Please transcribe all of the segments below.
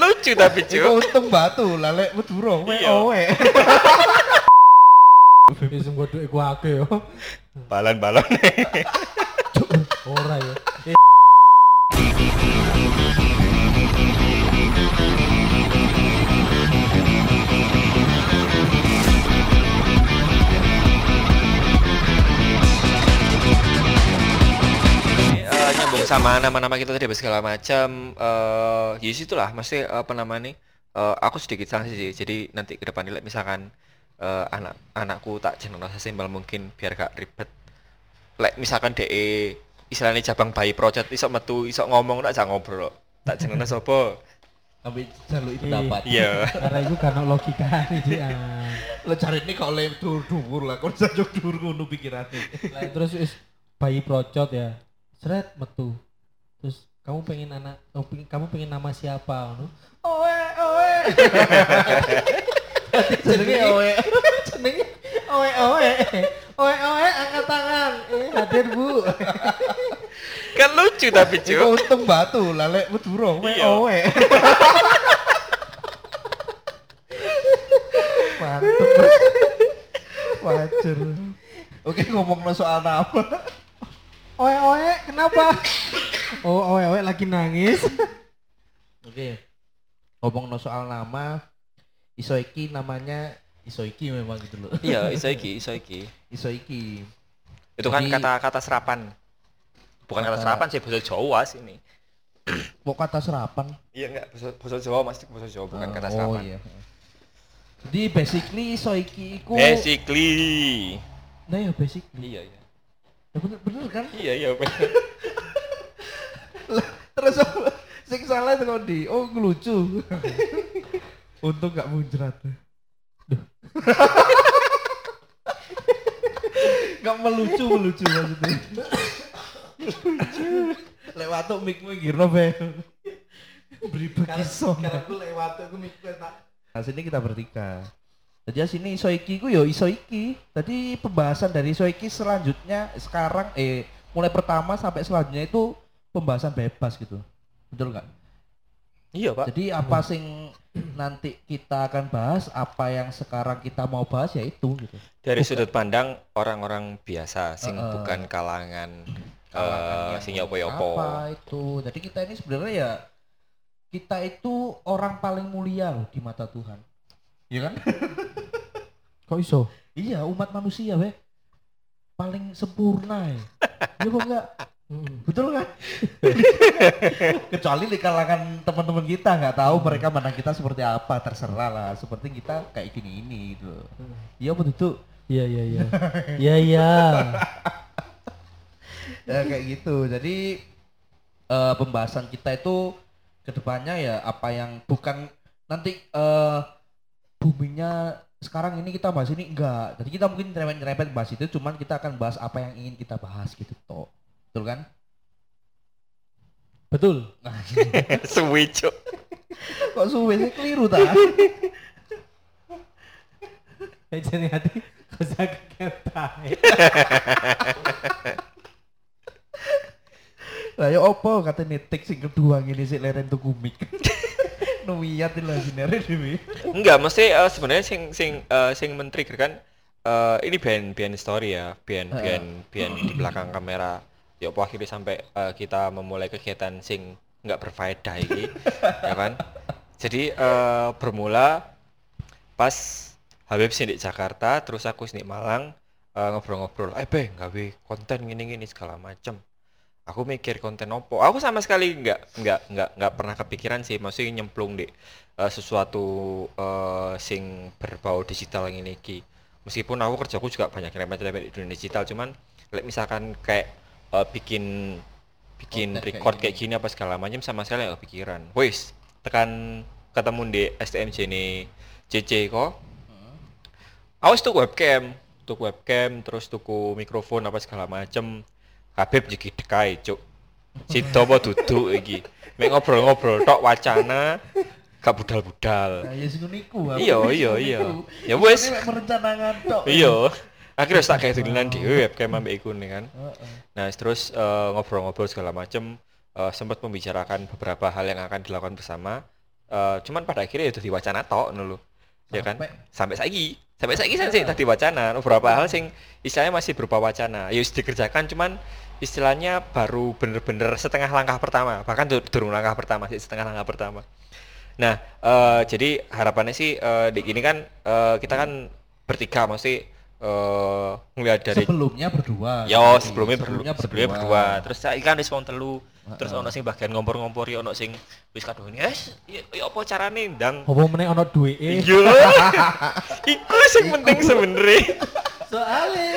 lucu tapi Iku cuk untung batu lalek Madura Iya. owe. Wis nggodok iku akeh yo. balon-balon Ora ya. Sama nama-nama kita tadi apa segala macam eh ya itulah mesti apa namanya eh, aku sedikit sanksi sih jadi nanti ke depan misalkan eh, anak anakku tak sesimpel mungkin biar gak ribet like misalkan DE istilahnya cabang bayi project isok metu isok ngomong tak jangan ngobrol tak jeneng sapa Ambil jaluk itu Iya. dapat. iya Karena iku kan ono logika ah. Lo cari ini kok le dur-dur lah, kok sajuk dur ngono pikirane. Lah, terus wis bayi procot ya. Seret metu. Terus kamu pengen anak oh, pengen- kamu pengen nama siapa ngono? Owe, owe. Jenenge owe. Jenenge oe oe. Oe oe angkat tangan. Eh hadir Bu. kan lucu tapi cuk untung batu lalek Madura we Iya. owe. Mantep. Wajar. Oke ngomong soal nama. Kenapa? Oh oe oe lagi nangis. Oke. Ngomong soal nama, Isoiki namanya Isoiki memang gitu loh. iya iso iki iso iki Isoiki. itu kan kata-kata serapan bukan kata Kata- serapan sih bahasa Jawa sini Kok kata serapan? iya enggak bahasa, Jawa mas bahasa Jawa bukan kata oh serapan iya. Jadi basically Isoiki iku basically Nah ya basically. iya iya Ya bener, bener kan? iya iya bener. Terus sing salah itu kok di oh lucu. Untung gak muncrat. Gak melucu melucu maksudnya. Lewat tuh mic mu girno be. Beri begiso. Karena aku lewat aku mikir tak. Nah sini kita bertiga. Jadi sini Isoiki ku yo Isoiki. Tadi pembahasan dari Isoiki selanjutnya sekarang eh mulai pertama sampai selanjutnya itu pembahasan bebas gitu. Betul nggak? iya pak Jadi apa sing nanti kita akan bahas, apa yang sekarang kita mau bahas ya itu gitu. dari sudut pandang orang-orang biasa sing Heeh. bukan kalangan Kalangan eh yang sing yopo-yopo Apa itu? Jadi kita ini sebenarnya ya kita itu orang paling mulia loh di mata Tuhan. Iya kan? Kok iso? iya, umat manusia weh. Paling sempurna ya. Iya kok enggak? Hmm. Betul kan? Kecuali di kalangan teman-teman kita nggak tahu mereka mandang kita seperti apa, terserah lah. Seperti kita kayak gini ini gitu. Iya betul. Iya iya iya. Iya iya. ya kayak gitu jadi eh, pembahasan kita itu ke depannya ya apa yang bukan nanti eh buminya sekarang ini kita bahas ini enggak jadi kita mungkin nyerempet-nyerempet bahas itu cuman kita akan bahas apa yang ingin kita bahas gitu toh betul kan? Betul. suwi cuk. Kok suwe sih? Keliru tak Kayak jadi hati. Kau jaga ketai. lah ya opo kata netik sing kedua gini sih leren tuh kumik nuwiatin lah sinere dewi enggak mesti eh, sebenarnya sing sing eh, sing men-trigger kan eh, ini band band story ya. Band band band di belakang kamera ya apa akhirnya sampai eh, kita memulai kegiatan sing nggak berfaedah ini ya kan? Jadi eh, bermula pas Habib sih di Jakarta terus aku sini Malang eh, ngobrol-ngobrol eh be gawe konten gini-gini segala macem. Aku mikir konten opo? Aku sama sekali nggak nggak nggak nggak pernah kepikiran sih maksudnya nyemplung di eh, sesuatu eh, sing berbau digital ini ki meskipun aku kerjaku juga banyak remet-remet di dunia digital cuman like misalkan kayak eh, bikin bikin kayak record gini. kayak gini apa segala macam sama sekali nggak kepikiran. Wis tekan ketemu di STMJ ini CC kok. Awas tuh webcam tuku webcam terus tuku mikrofon apa segala macem. Habib jadi dekai cuk. Sido apa duduk iki? Mek ngobrol-ngobrol tok wacana gak budal-budal. Nah ya sing niku Iya, iya, iya. Ya wes. merencanakan tok. Iya akhirnya tak kayak tulisan dhewe webcam ambek iku nih kan nah terus eh, ngobrol-ngobrol segala macem eh, sempat membicarakan beberapa hal yang akan dilakukan bersama Eh, cuman pada akhirnya itu diwacana tok ngono lho. Ya kan? Sampai- saiki. Sampai saiki kan sih tadi wacana. Beberapa hal sing istilahnya masih berupa wacana. Ya dikerjakan cuman istilahnya baru bener-bener setengah langkah pertama. Bahkan durung langkah pertama sih setengah langkah pertama. Nah, eh, jadi harapannya sih eh, di gini kan eh, kita kan bertiga mesti eh ngeliat dari sebelumnya berdua. Yo, Jadi, sebelumnya, sebelumnya, sebelumnya berdua. Terus saya kan wis wong telu. Terus ono sing bagian ngompor-ngompori, ono sing wis kadohane, "Es, ya ya apa carane ndang?" Apa meneh ono duweke? Iya. Iku sing penting sebenarnya. Soale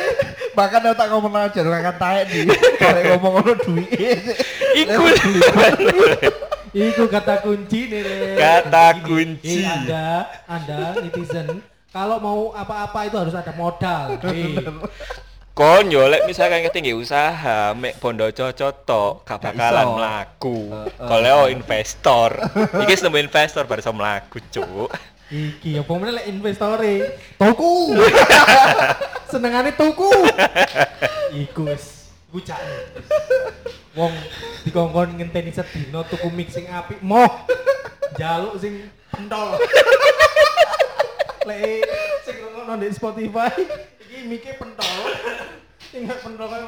Bahkan aku tak ngomong aja akan taek di. Kalau ngomong ngono duit. Iku Iku kata kunci nih. Kata kunci. eh, anda, anda netizen, kalau mau apa-apa itu harus ada modal. Kon yo lek misalkan ketinggi usaha mek bondo cocok tok gak bakalan iso. mlaku. Heeh. Kalau investor, iki nemu investor baru iso mlaku, Cuk. iki apa meneh lek investore tuku. Senengane tuku. Iku wis bucane. Wong dikongkon ngenteni sedina tuku mixing apik moh. Jaluk sing pentol. Lek sing ngono di Spotify iki mike pentol. Tinggal pentol kaya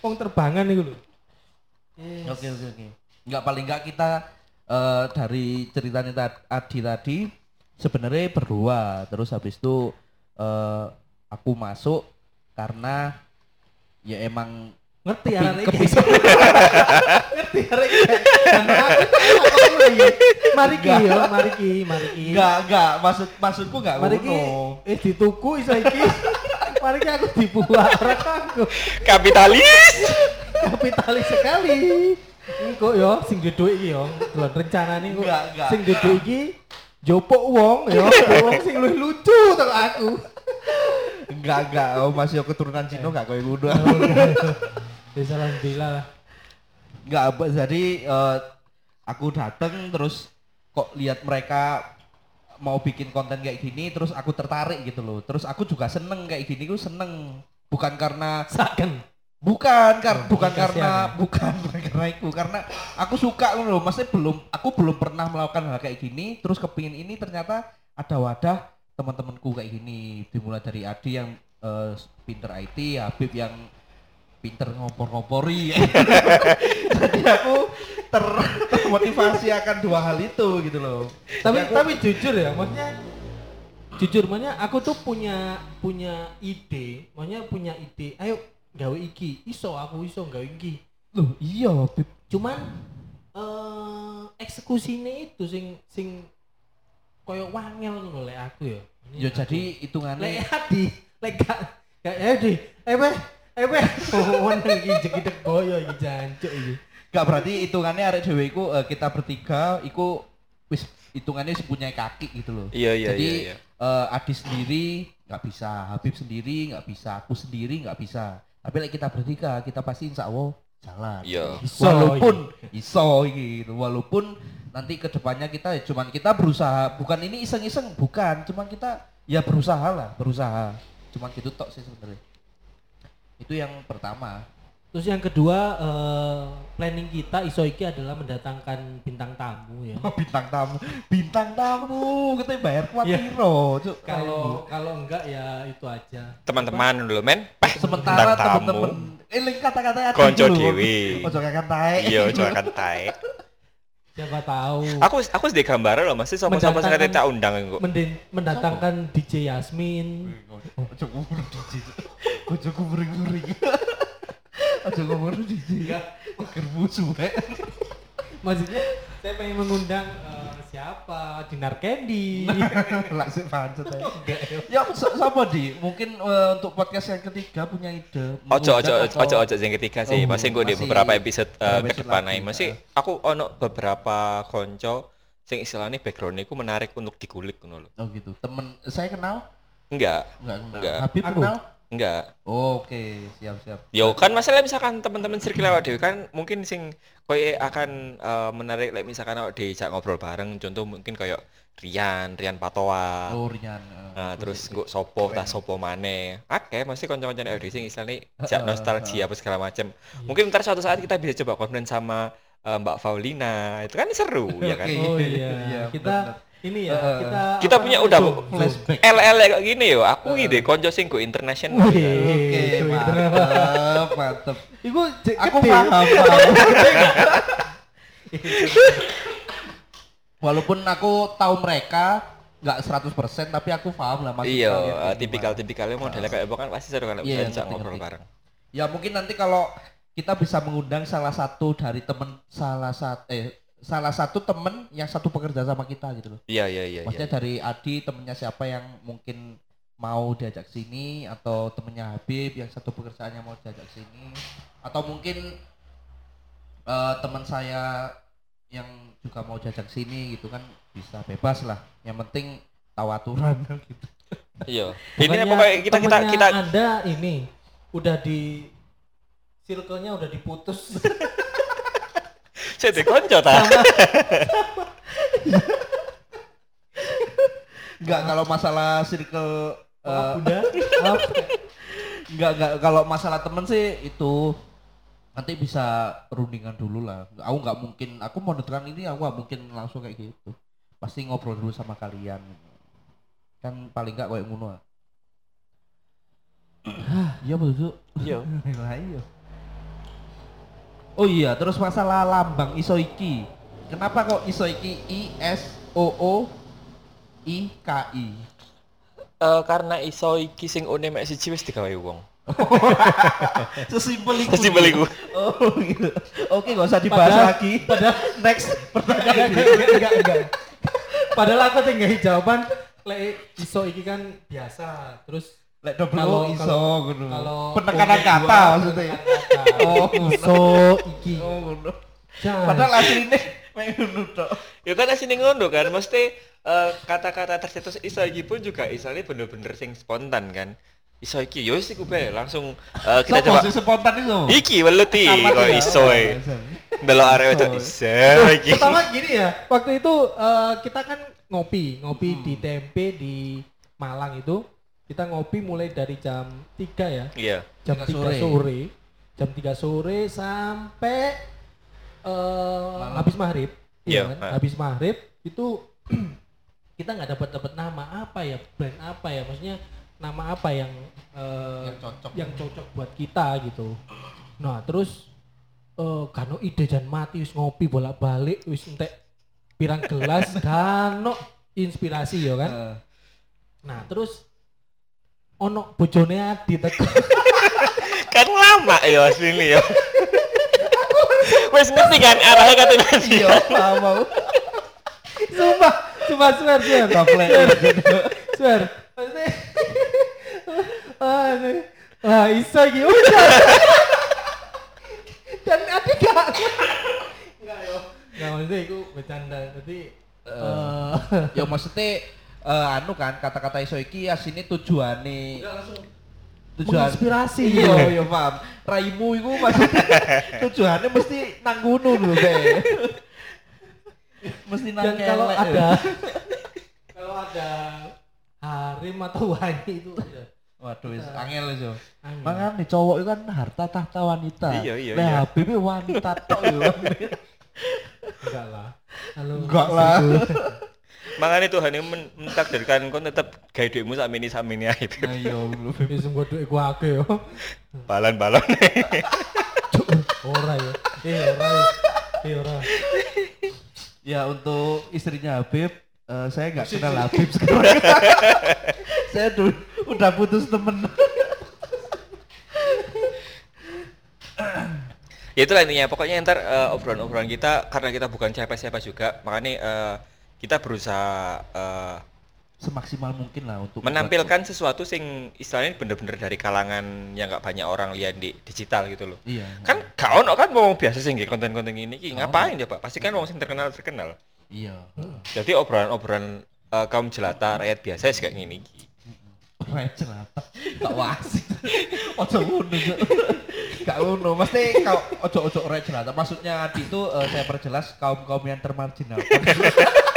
wong terbangan iku lho. Oke oke oke. Enggak paling enggak kita eh, dari ceritanya ta- Adi tadi sebenarnya berdua. Terus habis itu eh, aku masuk karena ya emang Ngerti iki. keping- Ngerti arek iki. Mari ki yo, mari ki, mari ki. enggak enggak maksud maksudku enggak Mari ki eh dituku iso iki. Mari ki aku dibuat aku. Kapitalis. Kapitalis sekali. Engko yo sing duwe dhuwit iki yo, delon rencanane enggak. Sing duwe dhuwit iki jopok wong yo, wong sing luwih lucu to aku. Enggak enggak, oh masih keturunan Cina enggak koyo ngono. Wis alhamdulillah lah. Enggak apa jadi eh, aku dateng terus kok lihat mereka mau bikin konten kayak gini terus aku tertarik gitu loh. Terus aku juga seneng kayak gini aku seneng. Bukan karena Saken. bukan kar Oh, bukan karena ya. bukan karena itu karena aku suka loh maksudnya belum aku belum pernah melakukan hal kayak gini terus kepingin ini ternyata ada wadah teman-temanku kayak gini dimulai dari Adi yang eh, pinter IT Habib yang pinter ngompor-ngompori. Jadi aku ter termotivasi akan dua hal itu gitu loh. Tapi aku- tapi jujur ya maksudnya jujur maksudnya aku tuh punya punya ide maksudnya punya ide ayo gawe iki. Iso aku iso gawe iki. Loh iya Habib cuman eh eksekusinya itu sing sing koyo wangel ngono lek aku ya. Ya jadi lek hitungannya adi lek gak gak adi eh eh weh oh iki jekidek boyo iki jancuk iki Gak berarti hitungannya arek dhewe iku eh, kita bertiga iku wis hitungannya wis punya kaki gitu loh. Iya iya Jadi iya. iya. eh, Adi sendiri nggak bisa, Habib sendiri nggak bisa, aku sendiri nggak bisa. Tapi like kita bertiga kita pasti insya Allah jalan. Iya. Iso, walaupun iso gitu, walaupun nanti ke depannya kita ya cuman kita berusaha, bukan ini iseng-iseng, bukan, cuman kita ya berusaha lah, berusaha. Cuman gitu tok sih sebenarnya. Itu yang pertama. terus yang kedua eh, planning kita iso iki adalah mendatangkan bintang tamu ya. Bintang tamu. Bintang tamu kita bayar kuat piro Cuk. kalau kalau enggak ya itu aja. Teman-teman dulu men. Peh, sementara tamu. temen-temen eling kata-kata Adi Konco dewi. ojo kakak taek Iya, jangan taek. siapa tahu. Aku aku di gambar loh, masih sama-sama sekali tak undang kok. Mendatangkan DJ Yasmin. DJ ojo kuring-kuring ojo ngomong DJ kerbusu eh. maksudnya saya pengen mengundang eh, siapa? Dinar Candy. Langsung pancet aja ya? So- siapa di? Mungkin eh, untuk podcast yang ketiga punya ide. Ojo ojo ojo ojo yang ketiga sih, Oh, masih gue di beberapa episode beberapa ke depan lagi, aja. Masih aku ono beberapa konco sing istilahnya backgroundnya ku menarik untuk dikulik ngono lho. oh gitu. Temen saya kenal? Enggak, enggak Enggak. Habib Aku. kenal enggak. Oh, Oke, siap siap. Yo kan masalah misalkan teman-teman circle awak dhewe kan mungkin sing koyo akan eh, menarik like misalkan awak diajak ngobrol bareng contoh mungkin kayak Rian, Rian Patoa. Oh, Rian. eh, Nah, terus terus gue sopo, keren. tak sopo maneh. Oke, mesti kanca-kancane audio sing istilahnya jak nostalgia apa segala macam. Mungkin ntar suatu saat kita bisa coba konten sama eh, Mbak Faulina itu kan seru ya kan. Oh iya, Iya, kita. Ini ya, kita kita punya udah. LL kayak gini yo aku ide konco sing go international Wih. Oke, mantep, mantep. Iku Aku paham. Walaupun aku tahu mereka nggak 100% tapi aku paham lah maksud iya tipikal-tipikalnya modelnya kayak apa kan pasti seru kan Iya, bisa ngerti, ngobrol bareng. Ya mungkin nanti kalau kita bisa mengundang salah satu dari temen salah satu eh salah satu temen yang satu pekerja sama kita gitu loh. iya iya iya Maksudnya iya. dari Adi temennya siapa yang mungkin mau diajak sini atau temennya Habib yang satu pekerjaannya mau diajak sini atau mungkin eh, teman saya yang juga mau diajak sini gitu kan bisa bebas lah. Yang penting tahu aturan gitu. iya ini pokoknya kita kita kita Anda ini udah di circle-nya udah diputus. jadi konco ta Enggak kalau masalah circle udah. Maaf. Enggak, enggak kalau masalah temen sih itu nanti bisa rundingan dulu lah. Aku nggak mungkin, aku mau menentukan ini aku nggak mungkin langsung kayak gitu. Pasti ngobrol dulu sama kalian. Kan paling nggak kayak ngono. ah. Hah, Iya betul. iya Lah iya. Oh iya, terus masalah lambang Isoiki. Kenapa kok Isoiki I S O O I K I? Eh, karena iso iki sing une mek siji wis digawe wong Sesimpel itu. Sesimpel iku. Oh gitu. Oke, nggak usah dibahas Padahal- lagi. Next pertanyaan. enggak, enggak, enggak, enggak. Padahal aku tinggal jawaban lek iso iki kan biasa. Terus Lek double Kalau- O iso kalau- ngono. Penekanan kata maksudnya. Oh, iso iki. Oh ngono. Padahal aslinya mek ngono tok. ya kan asine ngono kan mesti eh, kata-kata tercetus iso iki pun juga istilahnya bener-bener sing spontan kan iso iki yo wis iku bae langsung eh, kita Sopo coba sing spontan itu? iki weluti kok iso e iso. delok arek wedok Iso. iso iki Pertama gini ya, waktu itu eh, kita kan ngopi, ngopi Hmm. di Tempe di Malang itu. Kita ngopi mulai dari jam 3 ya, iya jam Tiga 3 sore. sore. Jam 3 sore sampai eh habis maghrib. Iya, kan? ah. Habis maghrib itu kita nggak dapat dapat nama apa ya, brand apa ya, maksudnya nama apa yang eh, Yang cocok. yang cocok buat kita gitu. Nah, terus eh kano ide jan mati wis ngopi bolak-balik wis entek pirang gelas kano inspirasi ya kan. Eh, Nah, terus ono bojone Adi teko. kan lama ya aslinya ya wis ngerti kan arahnya kata nanti Iya, paham mau. sumpah, sumpah swear swear. Gaplek. Swear. Maksudnya Ah, iso iki udah. Dan Adi gak Enggak yo. Enggak maksudnya itu bercanda. Jadi eh Ya maksudnya eh, anu kan kata-kata iso iki asine tujuane tujuan Menginspirasi. Iya, iya paham. Raimu iku maksudnya tujuannya mesti nang ngono lho, Be. mesti nang dan kalau ada ya. kalau ada harim atau wangi itu ya. Waduh, wis angel iso. Angel. Makanya cowok itu kan harta tahta wanita. Iya, iya, iya. Habib itu wanita tok yo. enggak lah. Halo. Enggak lah. makanya Tuhan yang men mentakdirkan kau tetap gaya duitmu sak mini sak mini aja Ayo, Wis mbok dhuwit ku akeh yo. balon balon Ora ya. Eh ora. ya. Eh ora. Ya untuk istrinya Habib, eh, saya nggak kenal Habib sekarang. saya du- udah putus temen. ya itulah intinya pokoknya ntar eh, obrolan-obrolan kita karena kita bukan siapa-siapa juga makanya eh, kita berusaha eh, Semaksimal mungkin lah untuk menampilkan sesuatu sing istilahnya bener-bener dari kalangan yang nggak banyak orang lihat di digital gitu loh Iya. kan kau ono kan mau biasa sih konten-konten ini ki ngapain ya pak pasti kan wong sing terkenal terkenal Iya. jadi obrolan-obrolan eh, kaum jelata rakyat biasa sih kayak gini ki Rakyat celata. Gak wasit. Ojo ngono. Gak ngono. Mesti kau ojo ojo rakyat celata. Maksudnya Adi itu eh, saya perjelas kaum kaum yang termarginal.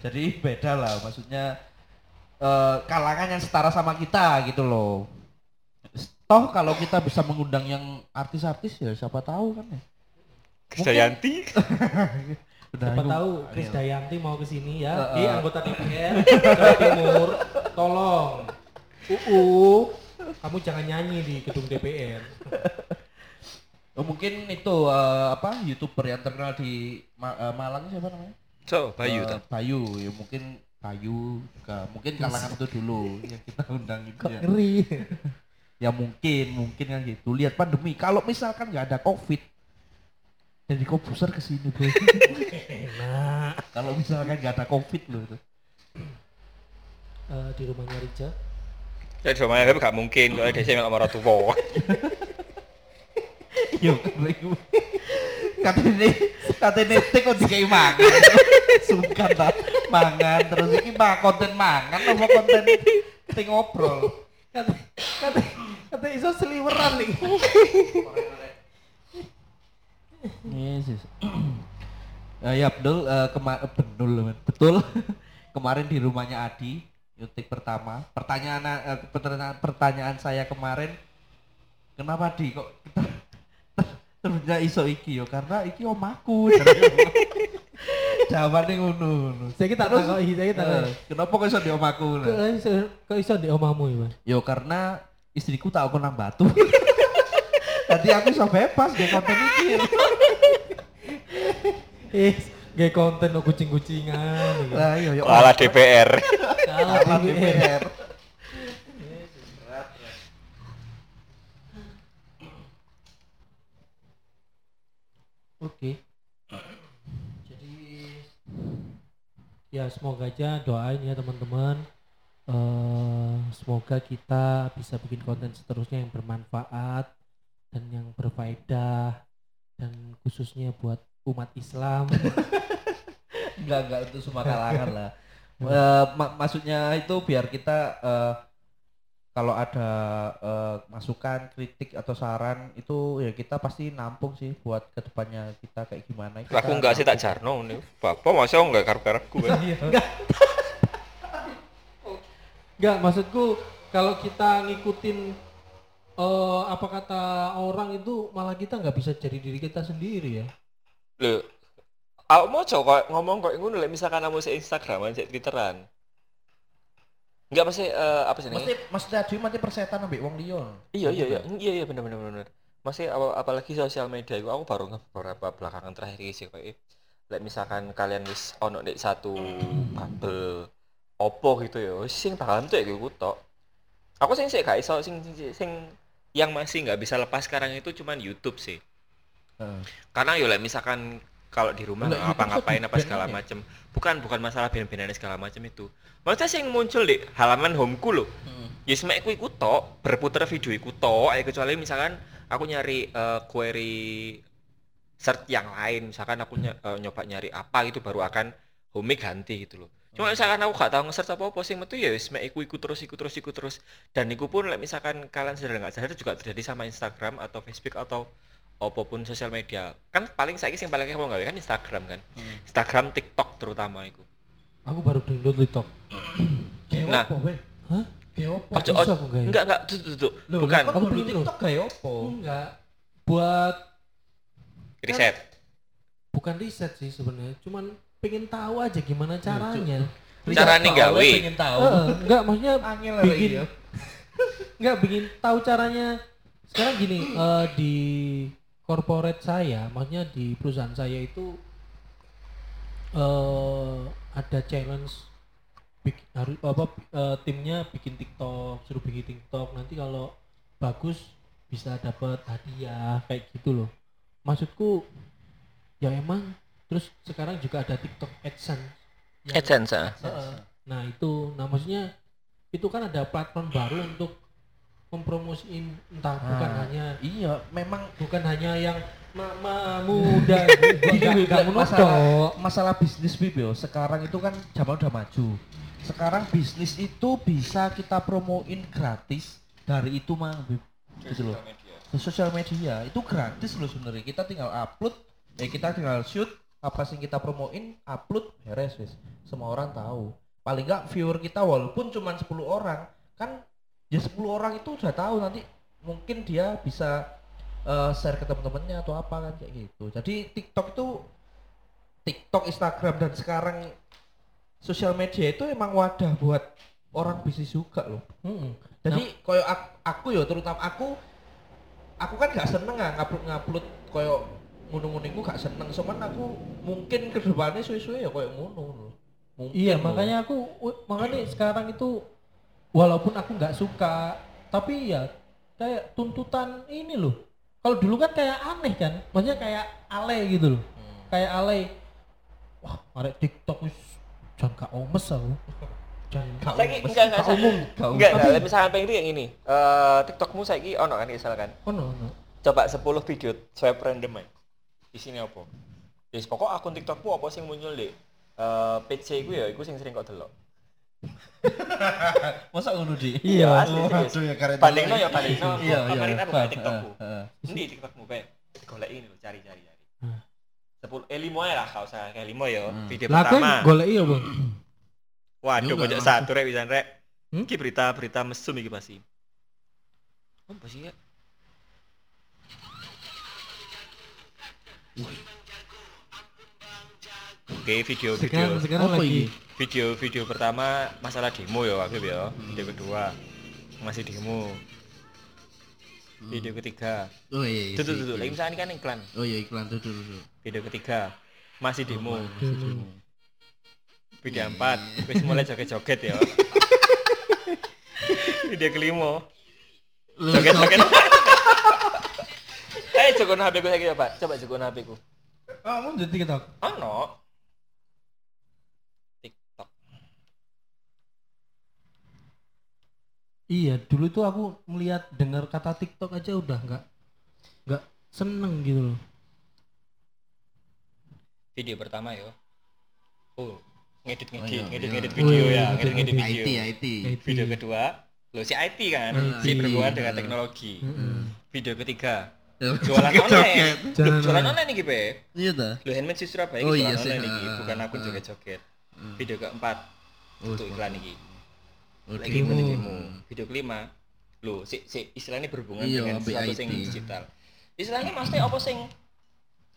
Jadi beda lah maksudnya eh, kalangan yang setara sama kita gitu loh. Toh kalau kita bisa mengundang yang artis-artis ya siapa tahu kan ya. Krisdayanti. Siapa aku- tahu Chris Iya. Dayanti mau ke sini ya, Heeh. di anggota DPR Jawa Timur, tolong. UU, kamu jangan nyanyi di gedung DPR. Oh, mungkin itu eh, apa youtuber yang terkenal di Ma- eh, Malang siapa namanya? So, Bayu tuh. Bayu ya mungkin Bayu juga mungkin kalangan itu dulu yang kita undang itu Kok ya. ngeri. ya mungkin mungkin kan gitu lihat pandemi kalau misalkan nggak ada covid jadi komputer ke sini bro Enak. kalau misalkan nggak ada covid loh itu Eh, di rumahnya Rija. Ya di rumahnya tapi gak mungkin kalau dia sama orang tua. yo katanya katanya tek kok dikai mangan sungkan ta mangan terus ini mah konten mangan apa konten ting ngobrol Kata, kata, kata iso seliweran nih. Yesus. Eh, ya betul eh, kema- eh, betul betul kemarin di rumahnya Adi yutik pertama pertanyaan eh, pertanyaan pertanyaan saya kemarin kenapa Di kok kita terusnya iso iki yo karena iki omaku jawabannya ngono ngono. Saya kita Terus, tahu, saya kita eh, kenapa kok iso di omaku Kok iso, kok iso di omamu ya, Mas? yo karena istriku tak aku nang batu Tadi aku iso bebas gak konten iki. Eh, gak konten lo kucing-kucingan. lah iya yo Ala DPR. Kalah DPR. Oke. Jadi ya semoga aja doain ya teman-teman. eh semoga kita bisa bikin konten seterusnya yang bermanfaat dan yang berfaedah dan khususnya buat umat Islam. Enggak enggak untuk semua kalangan lah. Eh, mak- maksudnya itu biar kita eh, kalau ada eh, masukan, kritik atau saran itu ya kita pasti nampung sih buat ke depannya kita kayak gimana. Kita Aku enggak sih tak jarno nih. Bapak masa enggak karep-karepku kan. Enggak, maksudku kalau kita ngikutin eh apa kata orang itu malah kita nggak bisa jadi diri kita sendiri ya. Lho, aku mau coba ngomong kok ngono lek misalkan kamu se Instagraman, se Twitteran. Enggak pasti eh, apa sih Mesti mesti ada mati persetan ambek wong liya. Iya iya iya iya iya bener bener bener. Masih apa, apalagi sosial media itu aku baru beberapa belakangan terakhir sih kayak lek misalkan kalian wis ono nek satu bubble opo gitu ya wis sing bakal entuk ya iku tok. Aku sing sih gak iso sing, sing sing yang masih nggak bisa lepas sekarang itu cuman YouTube sih. Heeh. Karena ya lek misalkan kalau di rumah nggak ngapa-ngapain apa segala macem. Bukan bukan masalah ben-benan segala macem itu. Maksudnya sing muncul di halaman homeku loh ya semek ku iku tok berputar video iku tok eh, kecuali misalkan aku nyari eh, query search yang lain misalkan aku ny- eh, nyoba nyari apa gitu baru akan home ganti gitu loh cuma misalkan aku gak tahu nge-search apa apa sing metu ya wis mek iku iku terus iku terus iku terus. Dan iku pun like, misalkan kalian sadar nggak sadar juga terjadi sama Instagram atau Facebook atau apa pun sosial media kan paling saya yang paling nggak kan Instagram kan Instagram TikTok terutama itu Aku baru download TikTok. Nah. Hah? Ojo, enggak enggak tuh, tuh, tuh. bukan Kamu Kamu loh. TikTok kayak opo? Enggak. Buat riset bukan riset sih sebenarnya, cuman pengen tahu aja gimana caranya. Cara nih gawe. pengen tahu. Eh, enggak maksudnya Angel bikin ya. enggak bikin tahu caranya. Sekarang gini, eh, di corporate saya, maksudnya di perusahaan saya itu eh ada challenge bik- harus apa eh, timnya bikin TikTok, suruh bikin TikTok. Nanti kalau bagus bisa dapat hadiah kayak gitu loh. Maksudku ya emang terus sekarang juga ada TikTok AdSense. yang- AdSense. Heeh. Nah itu, nah maksudnya itu kan ada platform baru untuk mempromosiin entah bukan Ah. hanya Iya, memang bukan hanya yang mama muda enggak enggak masalah, menodok. masalah bisnis Bib yo, sekarang itu kan zaman udah maju. Sekarang bisnis itu bisa kita promoin gratis dari itu mah Bib. Gitu loh. Di sosial media itu gratis loh sebenarnya. Kita tinggal upload, ya kita tinggal shoot apa sih kita promoin, upload beres wis. Semua orang tahu. paling enggak viewer kita walaupun cuma 10 orang kan ya 10 orang itu sudah tahu nanti mungkin dia bisa eh, share ke teman-temannya atau apa kan kayak gitu. Jadi TikTok itu TikTok Instagram dan sekarang sosial media itu emang wadah buat orang bisnis juga loh. Mm-mm. jadi koyo aku, aku ya terutama aku aku kan gak seneng ah ngupload ngupload koyo ngono-ngono iku gak seneng. Cuman aku mungkin ke depannya suwe-suwe ya koyo ngono. Loh mungkin. Iya, loh. makanya aku makanya sekarang itu walaupun aku nggak suka, tapi ya kayak tuntutan ini loh. Kalau dulu kan kayak aneh kan, maksudnya kayak alay gitu loh. Hmm. Kayak alay. Wah, arek TikTok wis jangan gak omes aku. Jangan Gak Saiki enggak enggak gak umum gak umum. Enggak, Tapi- enggak, misalkan pengen yang ini. Eh TikTokmu saiki ono kan misalkan. oh no, no. Coba 10 video swipe random ae. Isine apa? Wis pokok akun TikTokmu apa sing muncul di eh page iku ya iku sing sering kok delok. masa ngono di Iya, asli serius. Aduh ya karena Bandingno ya bandingno. Iya, iya. Kemarin aku Heeh, buka TikTokku. heeh, Ini TikTokmu pe. Golek ini lho, cari-cari cari. 10 eh 5 ae lah, gak usah kayak 5 ya. Hmm. Video Lah pertama. golek iya, Bang. Waduh, pojok langsung. satu rek bisa rek. Hmm? Iki berita-berita mesum iki pasti. Apa sih ya? Oke, video Sekarang video sekarang Apa lagi. ini? video video pertama masalah demo ya Habib ya. Video kedua masih demo. Video ketiga. oh iya iya Tuh tuh tuh, iya. lagi misalnya ini kan iklan. oh iya iklan tuh tuh tuh Video ketiga masih demo. Demo. Video empat wis mulai joget-joget ya. Video kelima joget-joget. Eh, jogono HP ku saiki ya, Pak. Coba jogono HP ku. Kamu jadi TikTok. Ono. Iya, dulu tuh aku melihat dengar kata TikTok aja udah nggak nggak seneng gitu loh. Video pertama ya. Oh, ngedit Oh, ngedit, iya, ngedit iya. ngedit Oh, video iya, ya, ngedit, ngedit ngedit ngedit. video. IT IT IT. Video kedua, lo si IT kan, IT. si berhubungan dengan teknologi. Heeh. Video ketiga, jualan online. Loh, Jualan online. nih, Pe. iya dah Lo handmade si Surabaya Oh, iki iya jualan sih, online iki, ah, bukan akun ah. joget-joget. Hmm. Video keempat, Oh, untuk iklan iki. Oh, Lagi demo. demo. Video kelima, lo si, si istilahnya berhubungan Iya, dengan sesuatu sing digital. Istilahnya maksudnya apa sing?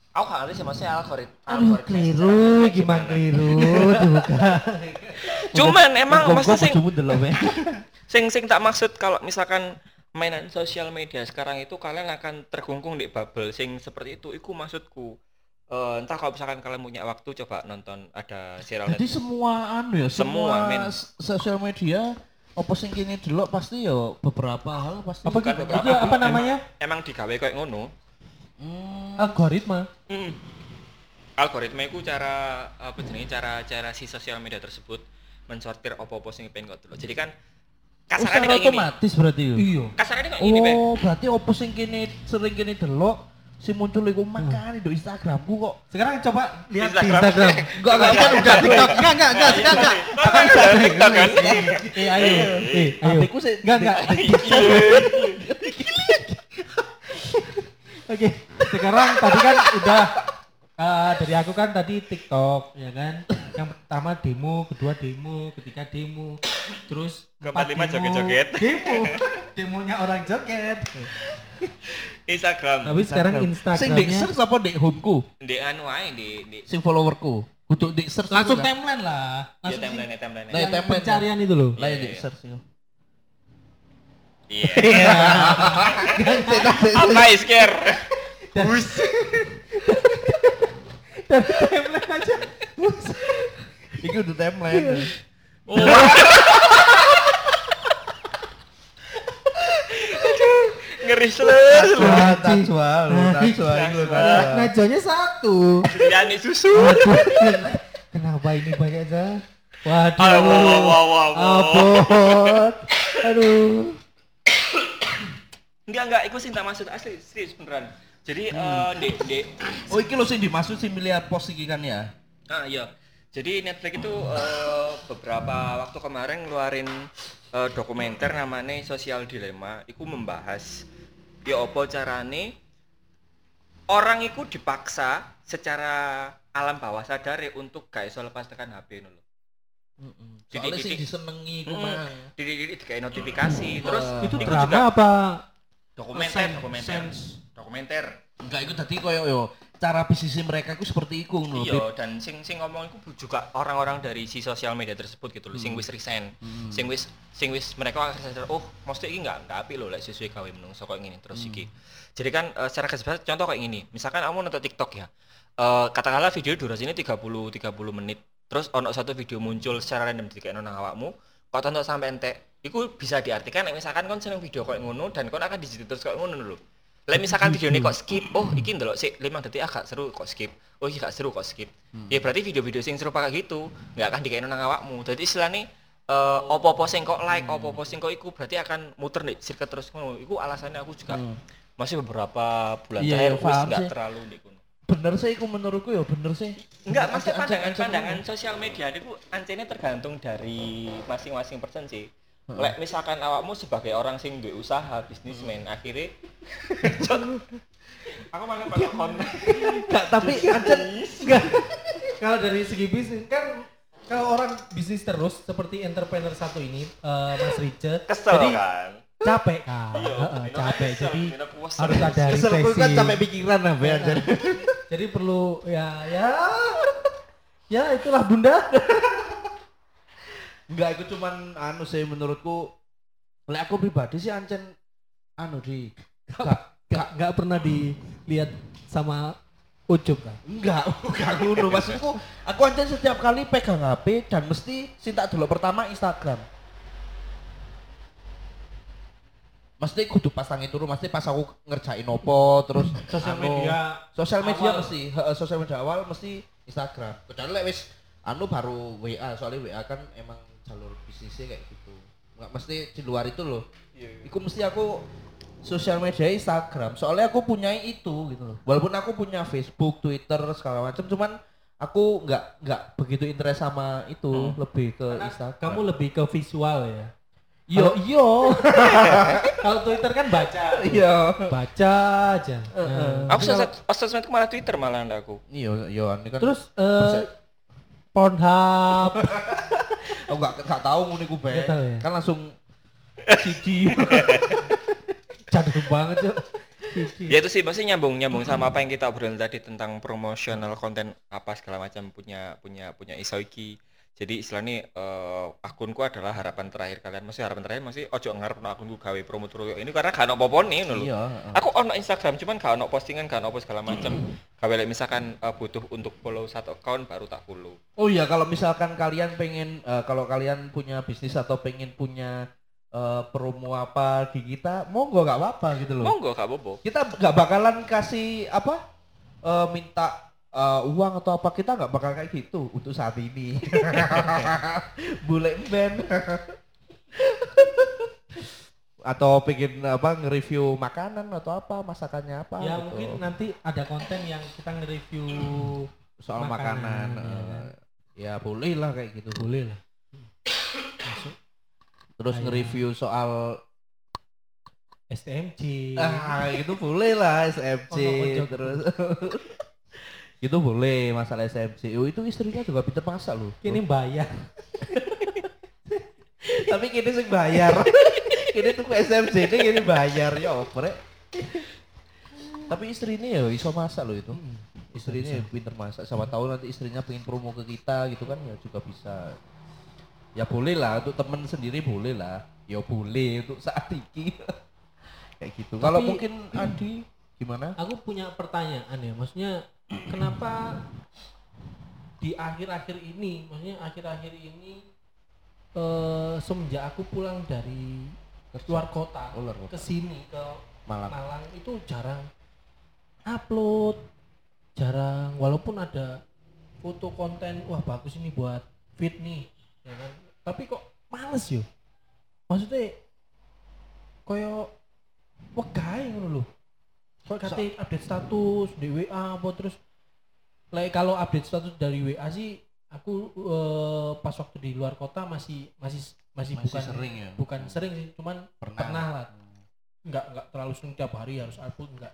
Aku gak ngerti sih maksudnya algorit algoritma keliru, gimana? keliru. Cuman emang maksudnya sing sing sing tak maksud kalau misalkan mainan sosial media sekarang itu kalian akan terkungkung di bubble sing seperti itu. Iku maksudku Eh, entah kalau misalkan kalian punya waktu coba nonton ada serial jadi net semua anu ya Semua, semua, men. sosial media apa sing kini delok pasti ya beberapa hal pasti Apa gitu? beberapa, Itu apa emang- namanya? emang digawe kayak ngono Hmm, Algoritma. Mm. algoritma itu cara apa jenenge cara cara si sosial media tersebut mensortir apa-apa sing pengen kok dulu jadi kan kasarannya kayak gini otomatis berarti ya Iya. kasarannya kayak gini oh berarti apa sing kini sering kini delok si muncul iku makane do Instagramku kok Sekarang coba lihat di Instagram. Instagram. enggak enggak kan udah TikTok enggak enggak enggak enggak enggak Kan ada TikTok kan Eh, ayo. Eh, ayo. HP ku sih Enggak, enggak. Oke, sekarang tadi kan udah eh, dari aku kan tadi TikTok ya kan. Yang pertama demo, kedua demo, ketiga demo, terus Keempat, empat lima joget-joget. Demo, demonya orang joget. Instagram. Tapi sekarang sing di Instagramnya search apa di homeku? Di anu ae di di sing followerku. Untuk di search langsung timeline lah. ya Langsung timeline timeline Nah, yang timeline. pencarian itu loh. lah Iya, di iya. search itu. Iya. Apa scare Dari timeline aja. Iki udah timeline. Ngeri. Seler Wah, takjual, takjual itu Nah, Najanya satu. Yani susu. Kenapa ini banyak aja? Waduh, wow, wow, wow, wow, wow. abot. Aduh. enggak enggak itu sih tak maksud asli serius beneran. Jadi eh di di Oh, iki lho sing dimaksud sing miliar pos iki kan ya. ah iya. Jadi Netflix itu eh, beberapa waktu kemarin ngeluarin eh, dokumenter namanya Sosial Dilema itu membahas ya apa carane orang itu dipaksa secara alam bawah sadar ya untuk gak iso lepas tekan HP itu loh. Soalnya sih disenengi ku Mm. Didik-didik kayak notifikasi. Terus Eh, itu drama juga apa dokumenter, dokumenter. Dokumenter. Enggak itu tadi koyo yo cara bisnis mereka itu seperti itu ngono. Iya, dan sing sing ngomong itu juga orang-orang dari si sosial media tersebut gitu loh, sing Hmm. wis resign. Sing wis sing wis mereka akhirnya sadar, oh, mesti iki enggak enggak apik loh lek sesuai gawe menungso kok ngene terus Hmm. iki. Jadi kan eh, secara besar contoh kayak gini. Misalkan kamu nonton TikTok ya. Eh katakanlah video durasinya 30 30 menit. Terus ono satu video muncul secara random di nang awakmu, kok tonton sampai entek. Iku bisa diartikan misalkan kon seneng video kayak ngono dan kon akan dijitu terus kayak ngono lho. Lah misalkan video ini kok skip, oh iki ndelok sik 5 detik agak seru kok skip. Oh iki gak seru kok skip. Ya berarti video-video sing serupa kayak gitu nggak akan dikaino nang awakmu. Jadi istilahnya eh opo-opo sing kok like, opo-opo sing kok iku berarti akan muter nih sirkuit terus ngono. Iku alasannya aku juga masih beberapa bulan Iya, terakhir iya, wis terlalu di kono. Bener sih iku menurutku ya bener sih. Enggak, maksudnya Ancen- pandangan, ancen- pandangan sosial media itu ancene tergantung dari masing-masing person sih. Lek misalkan awakmu sebagai orang sing duwe usaha, bisnismen, akhirnya aku malah pada konten. Enggak, tapi ancen enggak kalau dari segi bisnis kan kalau orang bisnis terus seperti entrepreneur satu ini eh, Mas Rice Kesel jadi kan? capek kan Iya, Heeh, ini capek. kesel, jadi harus ada keselku kan refreshing sampai pikiran lah ya jadi perlu ya ya ya itulah bunda Enggak, itu cuman anu sih menurutku. Lek aku pribadi sih ancen anu di enggak nggak nggak pernah dilihat sama Ucup kan enggak enggak ngono. Maksudku aku ancen setiap kali pegang HP dan mesti cinta dulu. Pertama Instagram. Mesti kudu pasang itu mesti pas aku ngerjain opo terus sosial anu, media sosial media awal. mesti heeh, sosial media awal mesti Instagram. Kecuali lek wis anu baru WA soalnya WA kan emang jalur bisnisnya kayak gitu. Nggak mesti di luar itu loh. Iku mesti aku sosial media Instagram. Soalnya aku punya itu gitu loh. Walaupun aku punya Facebook Twitter segala macam cuman aku nggak nggak begitu interest sama itu lebih ke Instagram. kamu lebih ke visual ya? Yo yo. Kalau Twitter kan baca. Iya baca aja. Nah, Aku sosmed, sosmed malah Twitter malah aku. iya iya ini kan terus eh Pornhub aku nggak nggak tahu ngono iku Be. Nggak tahu ya? kan langsung CD jadul banget Cuk. Ya itu sih pasti nyambung nyambung sama apa yang kita obrolin tadi tentang promotional konten apa segala macam punya punya punya isoiki. Jadi istilahnya eh, akunku adalah harapan terakhir kalian. Masih harapan terakhir masih ojo ngarep akunku gawe promo terus ini karena gak ono ngono lho. iya Aku ono Instagram cuman gak ono postingan gak ono apa segala macam. Gawe lek misalkan eh, butuh untuk follow satu account baru tak follow. Oh iya, kalau misalkan kalian pengen, eh, kalau kalian punya bisnis atau pengen punya eh, promo apa di kita, monggo nggak apa-apa gitu loh. Monggo gak bobo. Kita nggak bakalan kasih apa, eh, minta eh, uang atau apa kita nggak bakal kayak gitu untuk saat ini. Bule band. atau pengen apa nge-review makanan atau apa masakannya apa ya gitu. mungkin nanti ada konten yang kita nge-review soal makanan, makanan, ya eh, kan? ya boleh lah kayak gitu boleh lah masuk terus nge-review soal STMJ ah itu boleh lah SMC Oh, terus itu boleh masalah SMC oh, itu istrinya juga pinter masak loh. Ini bayar. Tapi kini sih bayar. Kini tuh SMC ini kini bayar. Ya oprek tapi istrinya ya iso masak loh itu. Istrinya ya pinter masak. Sama tahu nanti istrinya pengen promo ke kita gitu kan ya juga bisa. Ya boleh lah untuk temen sendiri boleh lah. Ya boleh untuk saat ini. Kayak gitu. Kalau mungkin Adi gimana? Aku punya pertanyaan ya. Maksudnya kenapa di akhir-akhir ini maksudnya akhir-akhir ini eh semenjak aku pulang dari luar kota Oh, luar kota. ke sini ke Malang. Malang itu jarang upload jarang walaupun ada foto konten wah bagus ini buat fit nih ya kan tapi kok males yo maksudnya koyo wegae ngono lho kok kate update status di WA apa terus like kalau update status dari WA sih aku eh, pas waktu di luar kota masih masih masih, Masih bukan sering ya? bukan sering sih cuman Pernah. pernah, lah nggak nggak terlalu sering tiap hari harus upload nggak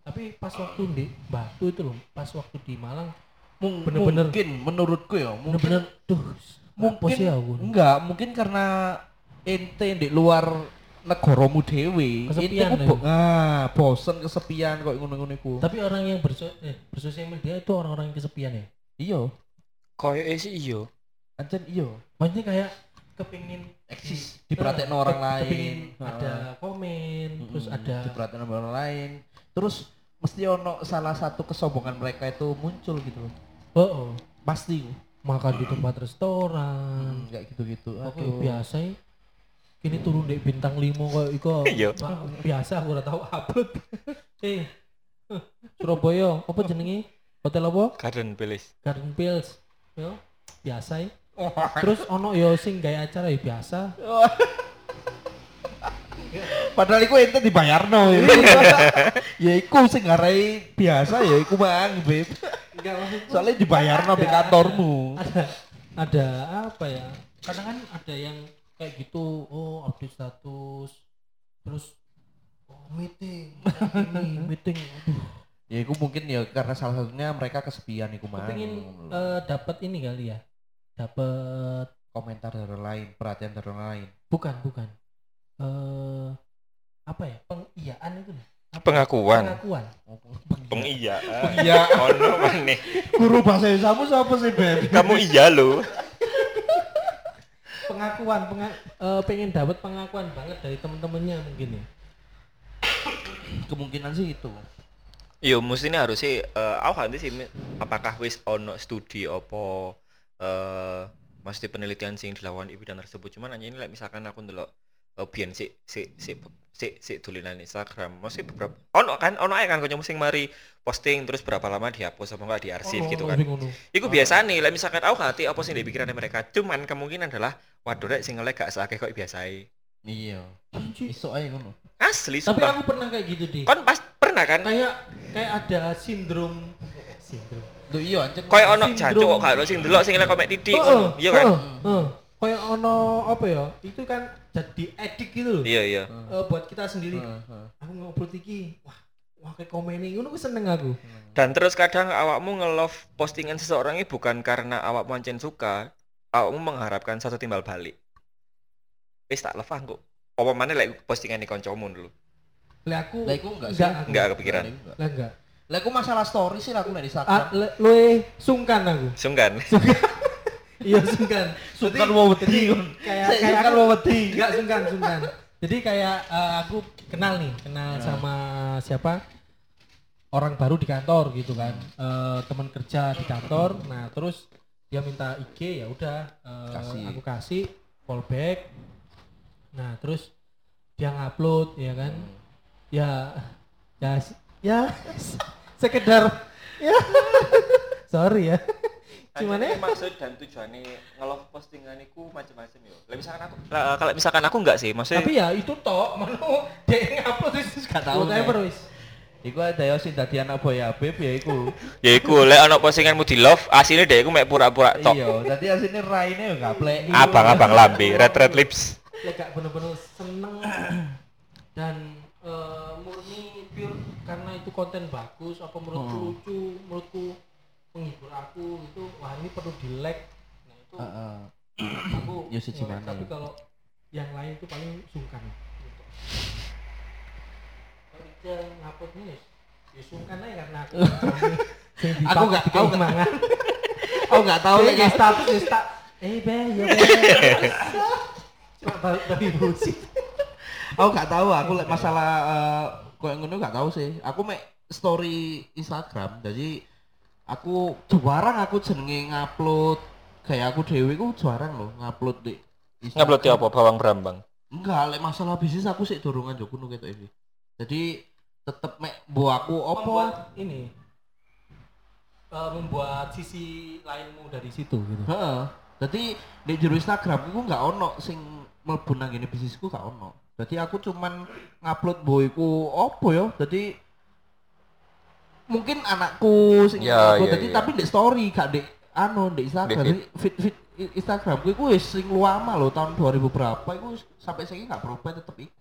tapi pas waktu di Batu itu loh pas waktu di Malang Mung- Bener-bener. mungkin menurutku ya mungkin bener-bener tuh mungkin sih aku? enggak mungkin karena ente di luar negaramu dewe Kesepian ya? bo- ah bosen kesepian kok ngono-ngono iku. Tapi orang yang berso eh, bersosial media itu orang-orang yang kesepian ya. iya. Koyo sih iyo. ancen iya. Maksudnya kayak kepingin eksis. Diperhatiin orang ke- lain. ada komen, terus Mm-mm, ada diperhatiin sama orang lain. Terus mesti ono salah satu kesombongan mereka itu muncul gitu. Loh oh, oh, pasti. Makan di tempat restoran. hmm, kayak gitu-gitu. Oke, aduh. biasa Kini turun di bintang limo kok iko. Iya. Biasa aku udah tahu upload. eh. Surabaya, apa jenenge? Hotel apa? Garden Palace. Garden Pills. Yo, biasa ya. Terus ono yo sing gaya acara ya biasa. padahal iku ente dibayarno ya ya iku sing ngarai biasa ya iku mang beb Enggak maksudku. soalnya dibayarno di kantormu Ada ada apa ya? Kadang kan ada yang kayak gitu, oh update status. Terus oh meeting, ini meeting. Aduh, ya iku mungkin ya karena salah satunya mereka kesepian iku mang pengen eh, dapat ini kali ya. Dapat komentar dari orang lain perhatian dari orang lain bukan, bukan. Eh apa ya? Pengiaan itu loh. Apa? Pengakuan. Pengakuan. Pengiya. iya Ono maneh. guru bahasa Indonesia siapa sih beb Kamu iya lo. Pengakuan, penga- eh, pengen dapat pengakuan banget dari temen-temennya mungkin ya. kemungkinan sih itu. Yo mesti ini harus sih eh aku sih apakah wis ono studi apa eh mesti penelitian sing dilakukan di bidang tersebut? Cuman hanya ini like, misalkan aku ndelok biyen si si si si si tulisan Instagram mesti beberapa ono kan ono ae kan kanca sing mari posting terus berapa lama dihapus apa enggak diarsip Ono- gitu kan ngono. Iku biasa nih, like, misalkan aku ngerti apa sih di pikiran mereka. Cuman kemungkinan adalah waduh rek sing nge-like gak sakit kok biasa iya iso aja ngono Asli Tapi sumpah. aku pernah kayak gitu deh. Kan pas pernah kan? kayak kayak ada sindrom sindrom. tuh iya anjir Kayak ono jancuk kok gak ono sing delok sing like komen titik. Ngono. Iya kan? heeh, heeh. Kayak ono apa ya? Itu kan jadi edik gitu loh. Iya iya. Eh, buat kita sendiri. Heeh. Aku ngobrol iki, wah, wah kayak komen ini, ngono aku seneng aku. Dan terus kadang awakmu nge-love postingan seseorang ini bukan karena awakmu ancen suka, awakmu mengharapkan satu timbal balik. Wis tak love aku. Apa mana like postingan di koncomu dulu? Lah aku Lah, iku enggak enggak, aku. Enggak kepikiran. Lah enggak. Lah aku masalah story sih aku nek di Ah, Instagram. le- luwe sungkan aku. Sungkan. Iya sungkan. Sungkan mau wedi kon. Kayak kayak aku- mau wedi. Enggak sungkan, sungkan. Jadi kayak eh, aku kenal nih, kenal Ya. sama siapa? Orang baru di kantor gitu kan. Eh, teman kerja di kantor. Nah, terus dia minta IG ya udah eh, Kasih. aku kasih fallback. Nah, terus dia ngupload ya kan. Hmm. Ya ya ya sekedar ya sorry ya. Gimana ya? maksud dan tujuannya nge-love postingan itu macam-macam yo. Lah misalkan aku lah, kalau misalkan aku enggak sih, maksudnya Tapi ya itu tok, mau dia ngupload terus Gak tahu, whatever wis. Iku ada yo sing dadi anak boy Habib ya iku. ya iku lek ana postinganmu di love, asline dhek iku mek pura-pura tok. Iya, dadi asine raine yo gaplek. Abang-abang lambe, red red lips. Lek gak bener-bener seneng dan eh, murni pure karena itu konten bagus apa menurutku Hmm. lucu, menurutku menghibur aku itu wah ini perlu di like. Nah itu Heeh. aku Ya, siji nge-like. mana tapi ya. kalau yang lain itu paling sungkan. Gitu. Kalau dia nguploadnya ya ya sungkan aja karena aku Aku nggak- aku nggak- semangat. Aku enggak tahu Tahu lagi status ya sta eh be ya be. Cuma ba- tapi bullshit. aku nggak tahu aku lek masalah eh, koyo ngono nggak tahu sih. Aku mek story Instagram jadi aku jarang aku jenenge ngupload kayak aku dewe ku jarang loh ngupload di. Ngupload ya apa bawang brambang. Enggak, lek masalah bisnis aku sih dorongan jo kuno ketok iki. Jadi tetep mek bu aku opo Membuat ini eh, membuat sisi lainmu dari situ gitu. Heeh. Jadi di jero Instagram iku nggak ono sing mlebu nang ngene bisnisku gak ono. Jadi aku cuman ngupload boyku opo yo. Jadi mungkin anakku sing Ya, ya, ya. tapi di story gak di anu di Instagram. Di fit fit Instagram iku wis sing lama loh tahun 2000 berapa iku wis- sampai saiki gak berubah tetep iku.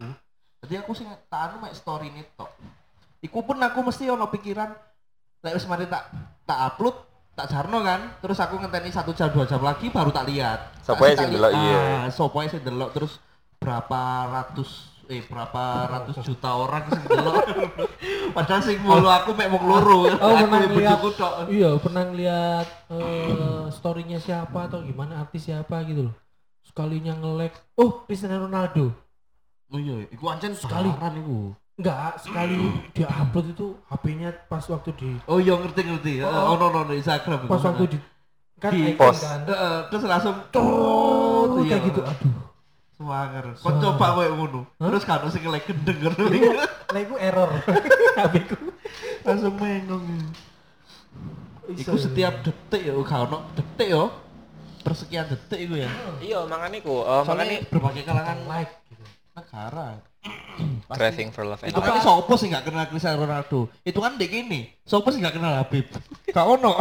Jadi aku sing tak anu mek story ini tok. Iku pun aku mesti ono pikiran lek wis mari tak tak upload tak jarno kan terus aku ngenteni satu jam dua jam lagi baru tak lihat Sopo Tak- ae tak sing delok, iya. ah, sopo ae sing delok terus berapa ratus eh berapa ratus juta orang sing delok padahal sing mulu aku mek wong loro Oh, aku pernah lihat. tok Iya, pernah lihat eh storynya siapa atau gimana artis siapa gitu loh. Sekalinya nge-lag, oh Cristiano Ronaldo. oh iya iku ancen Sekali. sekali iku Enggak, sekali dia upload itu HP-nya pas waktu di oh iya ngerti ngerti Oh. oh no no di Instagram pas waktu di kan Di post. kan. Heeh, terus langsung Oh, iya. kayak gitu. Aduh. Kok Swanger. coba kowe ngono. Terus kan sing lek gendeng ngono. Lah iku error. HP-ku. Langsung mengong. Iku Iso. setiap detik ya gak ono detik ya. Persekian detik iku ya. Iya, makanya ku, uh, Soalnya makanya berbagai kalangan like gitu. negara. craving for love Itu kan sopo sih gak kenal Cristiano Ronaldo? Itu kan dek ini. Sopo sih gak kenal Habib? Gak ono.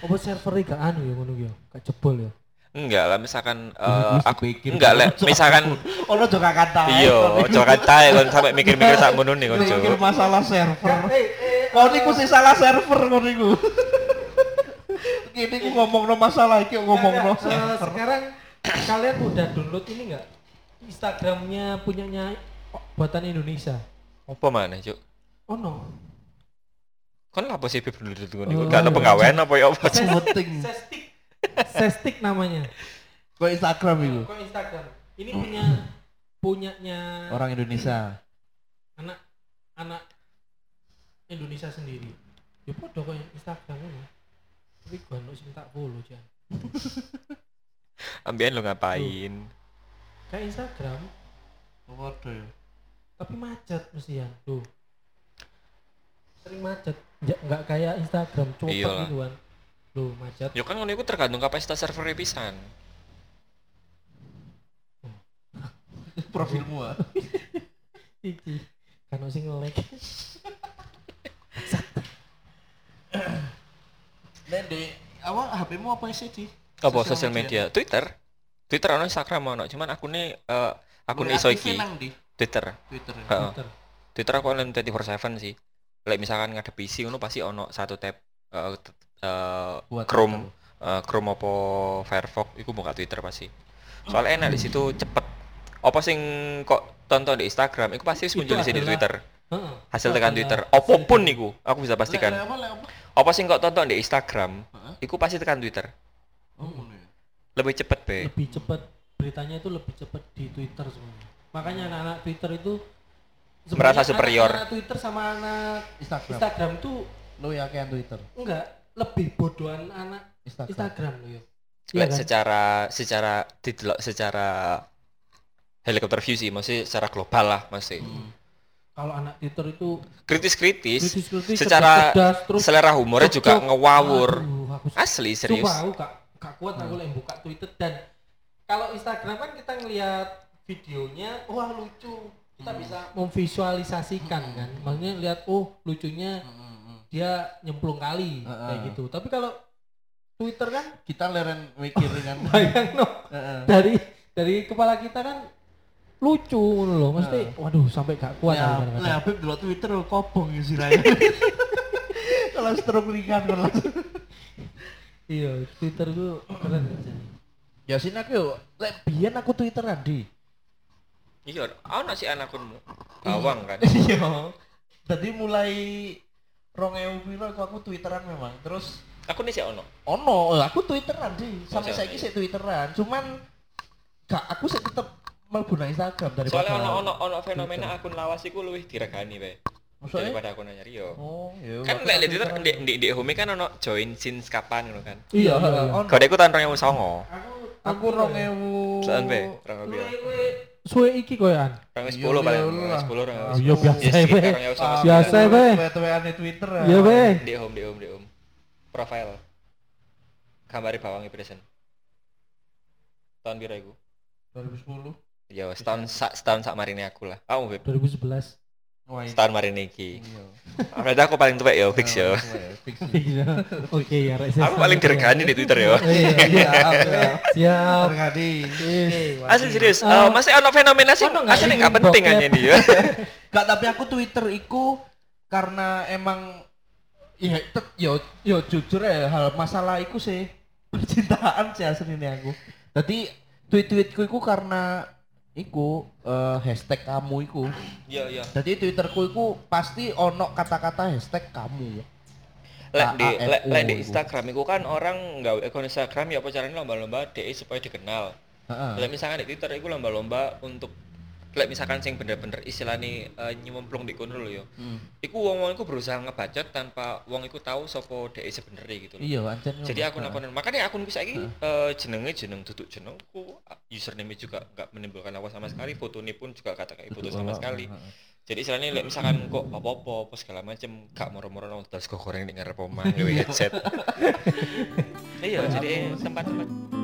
Apa server gak anu ya ngono ya? Gak jebol ya. Enggak lah misalkan uh, aku enggak lah misalkan ono juga kata. iya ojo kacae kon sampe mikir-mikir sak ngono nih kon Mikir masalah server. Eh, Kau niku sih salah server kau niku. Gini ku ngomong no masalah iki ngomong no Enggak, eh, server. sekarang kalian udah download ini enggak? Instagramnya punyanya buatan Indonesia. apa mana cuk Oh no. kon apa sih bib dulu dulu Oh, gak ada iya. penggawean apa ya apa penting? Sestik. Namanya. Kau Instagram itu Kok Instagram? Ini punya punyanya orang Indonesia. anak anak Indonesia sendiri. Ya podo kok Instagram ngono. Tapi gua ono sing tak follow jan. ambian lu ngapain Kayak Instagram Waduh ya. tapi macet mestian. Tuh. Sering macet. Ya, nggak kayak Instagram cepet Iyalah. gitu kan. Tuh, macet. yo kan ngono iku tergantung kapasitas server pisan Profilmu ah. Iki. Kan sing nge-like. Dan di awal HP-mu apa sih di? apa sosial media Twitter Twitter ono Instagram ono cuman akune uh, akun iso iki nang di Twitter Twitter. ya? Heeh. Twitter. Twitter aku online 24/7 sih like misalkan ngadep PC ngono pasti ono satu tab uh, uh, Buat Chrome uh, Chrome apa Firefox iku buka Twitter pasti soalnya enak di situ cepet apa sing kok tonton di Instagram iku pasti muncul di sini Twitter Heeh. hasil tekan Twitter apa pun dari- niku aku bisa pastikan apa sing kok tonton di Instagram iku pasti tekan Twitter Oh, ngono ya. lebih cepet be lebih cepat beritanya itu lebih cepat di Twitter semuanya. Makanya anak-anak Twitter itu Merasa superior. Anak, Twitter sama anak Instagram. Instagram tuh Lu yakin Twitter? enggak lebih bodohan anak Instagram. Instagram loh ya. Iya Lek kan? secara secara didelok secara helikopter view sih masih secara global lah masih Hmm. Kalau anak Twitter itu kritis-kritis kritis-kritis, secara terus selera humornya juga ngewawur. Aduh, aku asli serius. Sumpah aku gak, gak kuat aku lagi buka Twitter. Dan kalau Instagram kan kita ngelihat videonya wah lucu. Kita bisa memvisualisasikan kan. Maksudnya lihat oh lucunya dia nyemplung kali Heeh. kayak gitu tapi kalau Twitter kan Kita leren mikirin kan. bayang no Heeh. dari dari kepala kita kan lucu ngono loh mesti waduh sampai gak kuat Ya, aku lah Habib dulu Twitter kobong ya sih Raya. Kalau stroke ringan kalau iya Twitter itu keren aja Ya sini aku yuk, lek biyen aku Twitteran di. iya ana sih anakunmu bawang kan Iya. Jadi mulai rong ewu piro aku, aku Twitteran memang. Terus aku nih sih ono ono, eh, aku Twitteran di. Sampai iya. sih Twitteran. Cuman gak aku sih tetep nang Instagram daripada soalnya ono ono ono fenomena akun lawas iku luwih diregani be Maksudnya? daripada akun anyar yo Oh, iya. kan aku lek Twitter di di di home kan ono join since kapan ngono kan iya Iya, iya kode iku tahun 2009 aku Aku rong ewu. Soan be rong Luwe- ewu luwe suwe iki koyan rong Iya, sepuluh paling iya, rong lah. sepuluh Ah, iya, biasa, ya be. Biasa, be. tweet-tweetan di Twitter. ya. iya be di home di home di home profile gambar bawangi present tahun piro iku 2010. ya setahun sak setahun sak marine aku lah kamu beb 2011 Wah, ini. setahun marine iki Iya. berarti aku paling tuwek ya fix ya Ah, iya, Fix. Iya. Oke ya Rek. aku paling diregani di Twitter ya Iya, iya. Siap. Tergadi. asli serius Eh, Eh, masih ono fenomena sih asli nggak penting aja ya Gak tapi aku Twitter iku karena emang Iya, yo yo jujur ya hal masalah iku sih percintaan sih aslinya aku. Tadi tweet-tweetku iku karena iku eh, hashtag kamu iku. Iya iya. Jadi twitterku iku pasti ono kata-kata hashtag kamu. Lek di lek lek di. Instagram iku kan orang nggak akun Instagram ya apa caranya lomba-lomba DE supaya dikenal. Heeh. Lek misalkan di Twitter iku lomba-lomba untuk lek misalkan sing bener-bener istilahnya uh, nyemplung di kono lho yo. Hmm. Iku wong-wong iku berusaha ngebacot tanpa wong iku tahu sapa DE sebenarnya gitu loh. Iya, ancen. Jadi akun-akun makanya akunku saiki eh, jenenge jeneng duduk jenengku username juga nggak menimbulkan apa sama sekali fotonya pun juga kata kayak foto sama sekali jadi istilahnya lek misalkan kok apa-apa apa segala macem gak moro-moro nang terus goreng ning ngarep omah headset iya jadi tempat-tempat